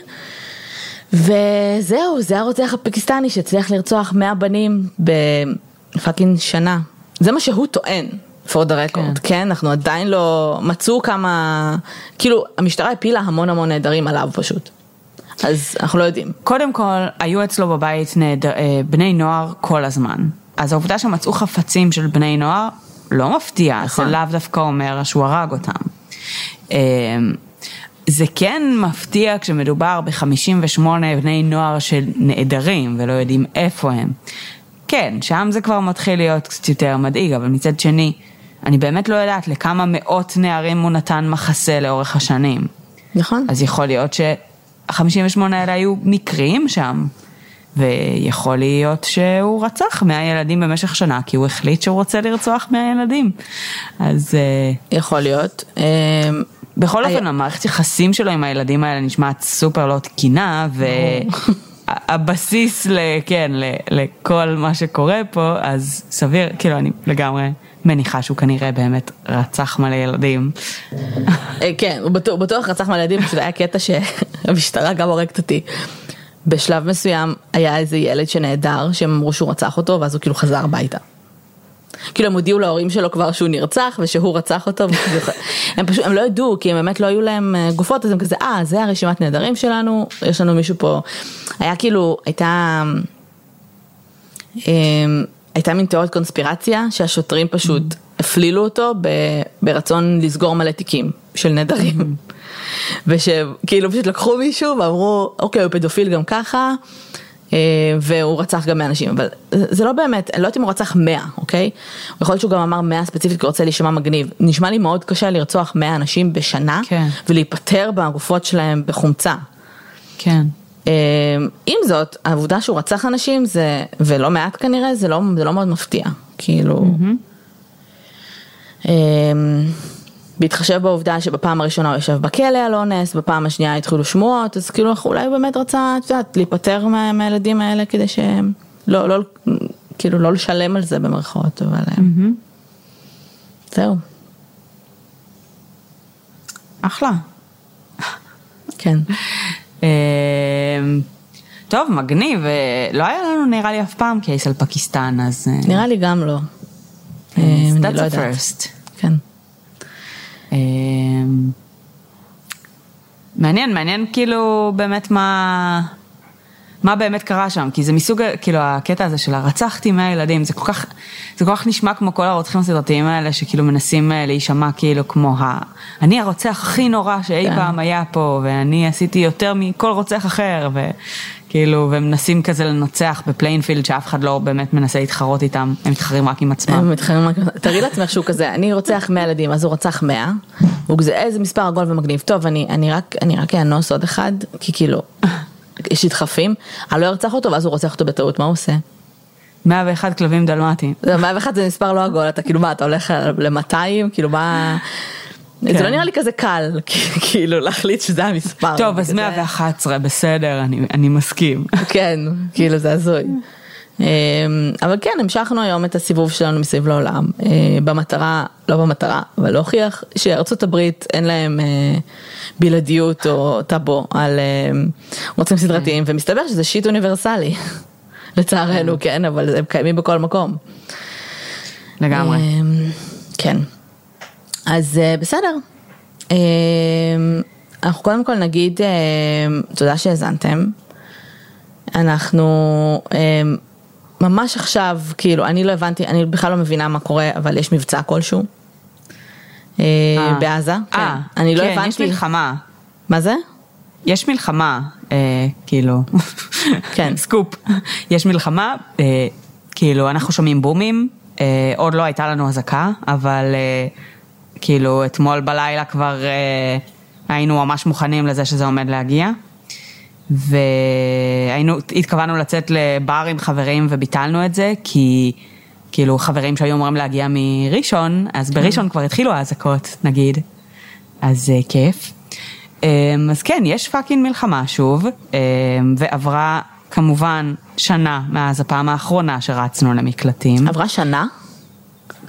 וזהו, זה הרוצח הפקיסטני שהצליח לרצוח 100 בנים ב fucking שנה. זה מה שהוא טוען, for the record, כן. כן, אנחנו עדיין לא, מצאו כמה, כאילו, המשטרה הפילה המון המון נעדרים עליו פשוט. אז אנחנו לא יודעים. קודם כל, היו אצלו בבית נעד... אה, בני נוער כל הזמן. אז העובדה שמצאו חפצים של בני נוער לא מפתיע, נכון. זה לאו דווקא אומר שהוא הרג אותם. אה, זה כן מפתיע כשמדובר ב-58 בני נוער שנעדרים ולא יודעים איפה הם. כן, שם זה כבר מתחיל להיות קצת יותר מדאיג, אבל מצד שני, אני באמת לא יודעת לכמה מאות נערים הוא נתן מחסה לאורך השנים. נכון? אז יכול להיות שה-58 האלה היו מקרים שם, ויכול להיות שהוא רצח 100 ילדים במשך שנה, כי הוא החליט שהוא רוצה לרצוח 100 ילדים. אז אה, יכול להיות. אמ, בכל היה- אופן, המערכת יחסים שלו עם הילדים האלה נשמעת סופר לא תקינה, והבסיס. כן, לכל מה שקורה פה, אז סביר, כאילו, אני לגמרי מניחה שהוא כנראה באמת רצח מלא ילדים. אה, כן, הוא בטוח, בטוח רצח מלא ילדים, פשוט היה קטע שהמשטרה גם הורגת אותי. בשלב מסוים היה איזה ילד שנעדר, שהם אמרו שהוא רצח אותו, ואז הוא כאילו חזר הביתה. כאילו הם הודיעו להורים שלו כבר שהוא נרצח ושהוא רצח אותו, וכאילו, הם פשוט, הם לא ידעו, כי הם באמת לא היו להם אה, גופות, אז הם כזה, אה, זה הרשימת נעדרים שלנו, יש לנו מישהו פה, היה כאילו, הייתה, אמ, הייתה מין תיאוריית קונספירציה, שהשוטרים פשוט הפלילו אותו ב- ברצון לסגור מלא תיקים של נעדרים. ושכאילו פשוט לקחו מישהו ואמרו, אוקיי, הוא פדופיל גם ככה, אה, והוא רצח גם 100 אנשים, אבל זה לא באמת, אני לא יודעת אם הוא רצח 100, אוקיי? יכול להיות שהוא גם אמר 100 ספציפית כי הוא רוצה להישמע מגניב. נשמע לי מאוד קשה לרצוח 100 אנשים בשנה, כן. ולהיפטר מהגופות שלהם בחומצה. כן. אה, עם זאת, העובדה שהוא רצח אנשים זה, ולא מעט כנראה, זה לא, זה לא מאוד מפתיע. כאילו, אה, בהתחשב בעובדה שבפעם הראשונה הוא ישב בכלא על אונס, בפעם השנייה התחילו שמועות, אז כאילו אולי הוא באמת רצה, את יודעת, להיפטר מה, מהילדים האלה כדי שהם, לא, לא, כאילו לא לשלם על זה במרכאות, אבל אה, זהו, אחלה. כן. אמ, טוב, מגניב, אה, לא היה לנו נראה לי אף פעם קייס על פקיסטן, אז... אה, נראה לי גם לא. אה, That's לא a first. כן. אמ, מעניין, מעניין כאילו באמת מה... מה באמת קרה שם, כי זה מסוג, כאילו הקטע הזה של הרצחתי 100 ילדים, זה כל כך, זה כל כך נשמע כמו כל הרוצחים הסדרתיים האלה, שכאילו מנסים אה, להישמע כאילו כמו ה... אני הרוצח הכי נורא שאי כן. פעם היה פה, ואני עשיתי יותר מכל רוצח אחר, וכאילו, והם מנסים כזה לנצח ב playing field שאף אחד לא באמת מנסה להתחרות איתם, הם מתחרים רק עם עצמם. הם מתחרים רק, תארי לעצמך שהוא כזה, אני רוצח 100 ילדים, אז הוא רצח 100, הוא כזה, איזה מספר עגול ומגניב, טוב, אני, אני רק אאנוס עוד אחד, כי כאילו, יש לי דחפים, אני לא ארצח אותו, ואז הוא רוצח אותו בטעות, מה הוא עושה? 101 כלבים דלמטיים. זה 101 זה מספר לא עגול, אתה כאילו מה, אתה הולך ל-200, כאילו מה... כן. זה לא נראה לי כזה קל, כאילו להחליט שזה המספר. טוב, אז כזה- 111, בסדר, אני, אני מסכים. כן, כאילו זה הזוי. אמ, אבל כן, המשכנו היום את הסיבוב שלנו מסביב לעולם, אה, במטרה, לא במטרה, אבל להוכיח שארצות הברית אין להם אה, בלעדיות או טאבו על אה, רוצחים סדרתיים, ומסתבר שזה שיט אוניברסלי, לצערנו, כן, אבל הם קיימים בכל מקום. לגמרי. כן. אז אה, בסדר. אנחנו קודם כל נגיד תודה שהאזנתם. אנחנו ממש עכשיו, כאילו, אני לא הבנתי, אני בכלל לא מבינה מה קורה, אבל יש מבצע כלשהו. אה, אה. בעזה, כן. אה, אני לא כן, יש הבנתי. מלחמה. מה זה? יש מלחמה, כאילו, כן. סקופ, יש מלחמה, כאילו אנחנו שומעים בומים, עוד לא הייתה לנו אזעקה, אבל כאילו אתמול בלילה כבר היינו ממש מוכנים לזה שזה עומד להגיע, והיינו, התכוונו לצאת לבר עם חברים וביטלנו את זה, כי כאילו חברים שהיו אמורים להגיע מראשון, אז בראשון כבר התחילו האזעקות, נגיד. אז אה, כיף. אמ, אז כן, יש fucking מלחמה שוב, אמ, ועברה כמובן שנה מאז הפעם האחרונה שרצנו למקלטים. עברה שנה?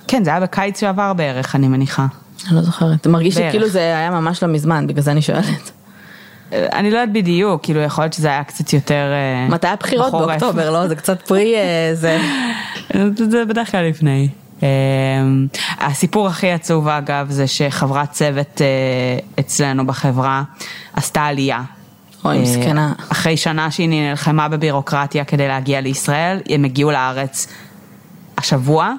כן, זה היה בקיץ שעבר בערך, אני מניחה. אני לא זוכרת. מרגיש בערך. שכאילו זה היה ממש לא מזמן, בגלל זה אני שואלת. אני לא יודעת בדיוק, כאילו יכול להיות שזה היה קצת יותר... אה, מתי הבחירות בחורף. באוקטובר, לא? זה קצת pre אה, זה. זה בדרך כלל לפני. אמ, הסיפור הכי עצוב אגב זה שחברת צוות אה, אצלנו בחברה עשתה עלייה. אוי, מסכנה. אחרי שנה שהיא נלחמה בבירוקרטיה כדי להגיע לישראל, הם הגיעו לארץ השבוע,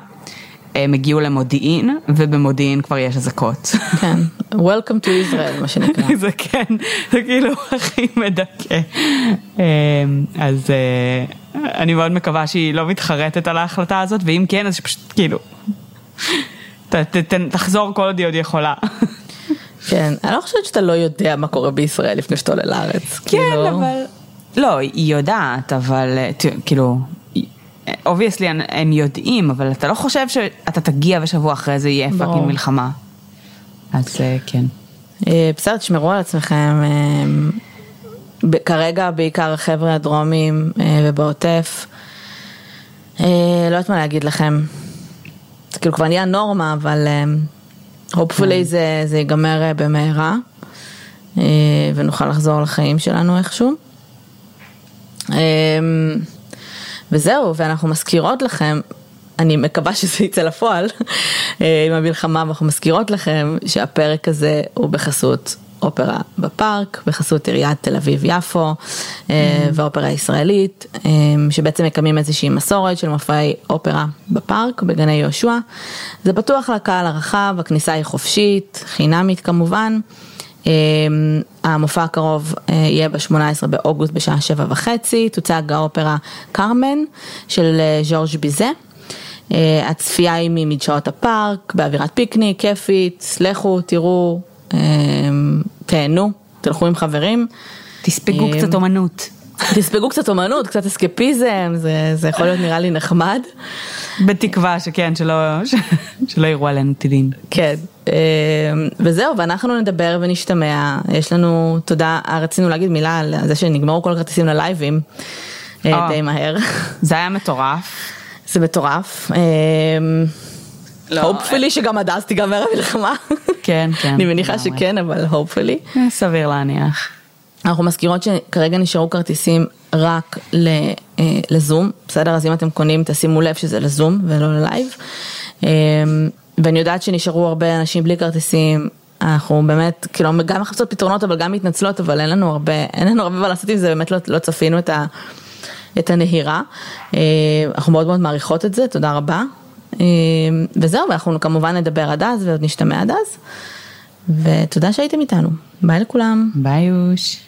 הם הגיעו למודיעין, ובמודיעין כבר יש אזעקות. כן. Welcome to Israel, מה שנקרא. זה כן, זה כאילו הכי מדכא. אמ, אז אה, אני מאוד מקווה שהיא לא מתחרטת על ההחלטה הזאת, ואם כן, אז שפשוט כאילו, ת- ת- ת- תחזור כל עוד היא עוד יכולה. כן. אני לא חושבת שאתה לא יודע מה קורה בישראל לפני שאתה עולה לארץ. כן, כאילו, אבל... לא, היא יודעת, אבל אה, כאילו, obviously הם יודעים, אבל אתה לא חושב שאתה תגיע ושבוע אחרי זה יהיה. fucking מלחמה. אז אה, כן. אה, בסדר, תשמרו על עצמכם. אה, כרגע בעיקר החבר'ה הדרומים ובעוטף. לא יודעת מה להגיד לכם. זה כאילו כבר נהיה נורמה, אבל hopefully זה, זה ייגמר במהרה. ונוכל לחזור לחיים שלנו איכשהו. וזהו, ואנחנו מזכירות לכם, אני מקווה שזה יצא לפועל אה, עם המלחמה, ואנחנו מזכירות לכם שהפרק הזה הוא בחסות אופרה בפארק, בחסות עיריית תל אביב-יפו אה, והאופרה הישראלית, אה, שבעצם מקיימים איזושהי מסורת של מופעי אופרה בפארק, בגני יהושע. זה פתוח לקהל הרחב, הכניסה היא חופשית, חינמית כמובן. אה, המופע הקרוב אה, יהיה ב-18 באוגוסט בשעה שבע וחצי, תוצג האופרה קרמן של אה, ז'ורג' ביזה. אה, הצפייה היא ממדשאות הפארק, באווירת פיקניק, כיפית, לכו, תראו, אה, תהנו, תלכו עם חברים. תספגו אה, קצת אומנות. תספגו קצת אומנות, קצת אסקפיזם, זה, זה יכול להיות נראה לי נחמד. בתקווה שכן, שלא, ש- שלא יראו עלינו טילים. כן, אה, וזהו, ואנחנו נדבר ונשתמע. יש לנו, תודה, אה, רצינו להגיד מילה על זה שנגמרו כל הכרטיסים ללייבים אה. די מהר. זה היה מטורף. זה מטורף. לא, hopefully שגם עד אז תיגמר המלחמה. כן, כן, אני מניחה. שכן, אבל hopefully. אה, סביר להניח. אנחנו מזכירות שכרגע נשארו כרטיסים רק אה, לזום, בסדר? אז אם אתם קונים תשימו לב שזה לזום ולא ללייב. אה, ואני יודעת שנשארו הרבה אנשים בלי כרטיסים, אנחנו באמת, כאילו גם מחפשות פתרונות אבל גם מתנצלות, אבל אין לנו הרבה, אין לנו הרבה מה לעשות עם זה, באמת לא, לא צפינו את, ה, את הנהירה. אה, אנחנו מאוד מאוד מעריכות את זה, תודה רבה. וזהו, ואנחנו כמובן נדבר עד אז ועוד נשתמע עד אז. ותודה שהייתם איתנו, ביי לכולם. ביי יוש.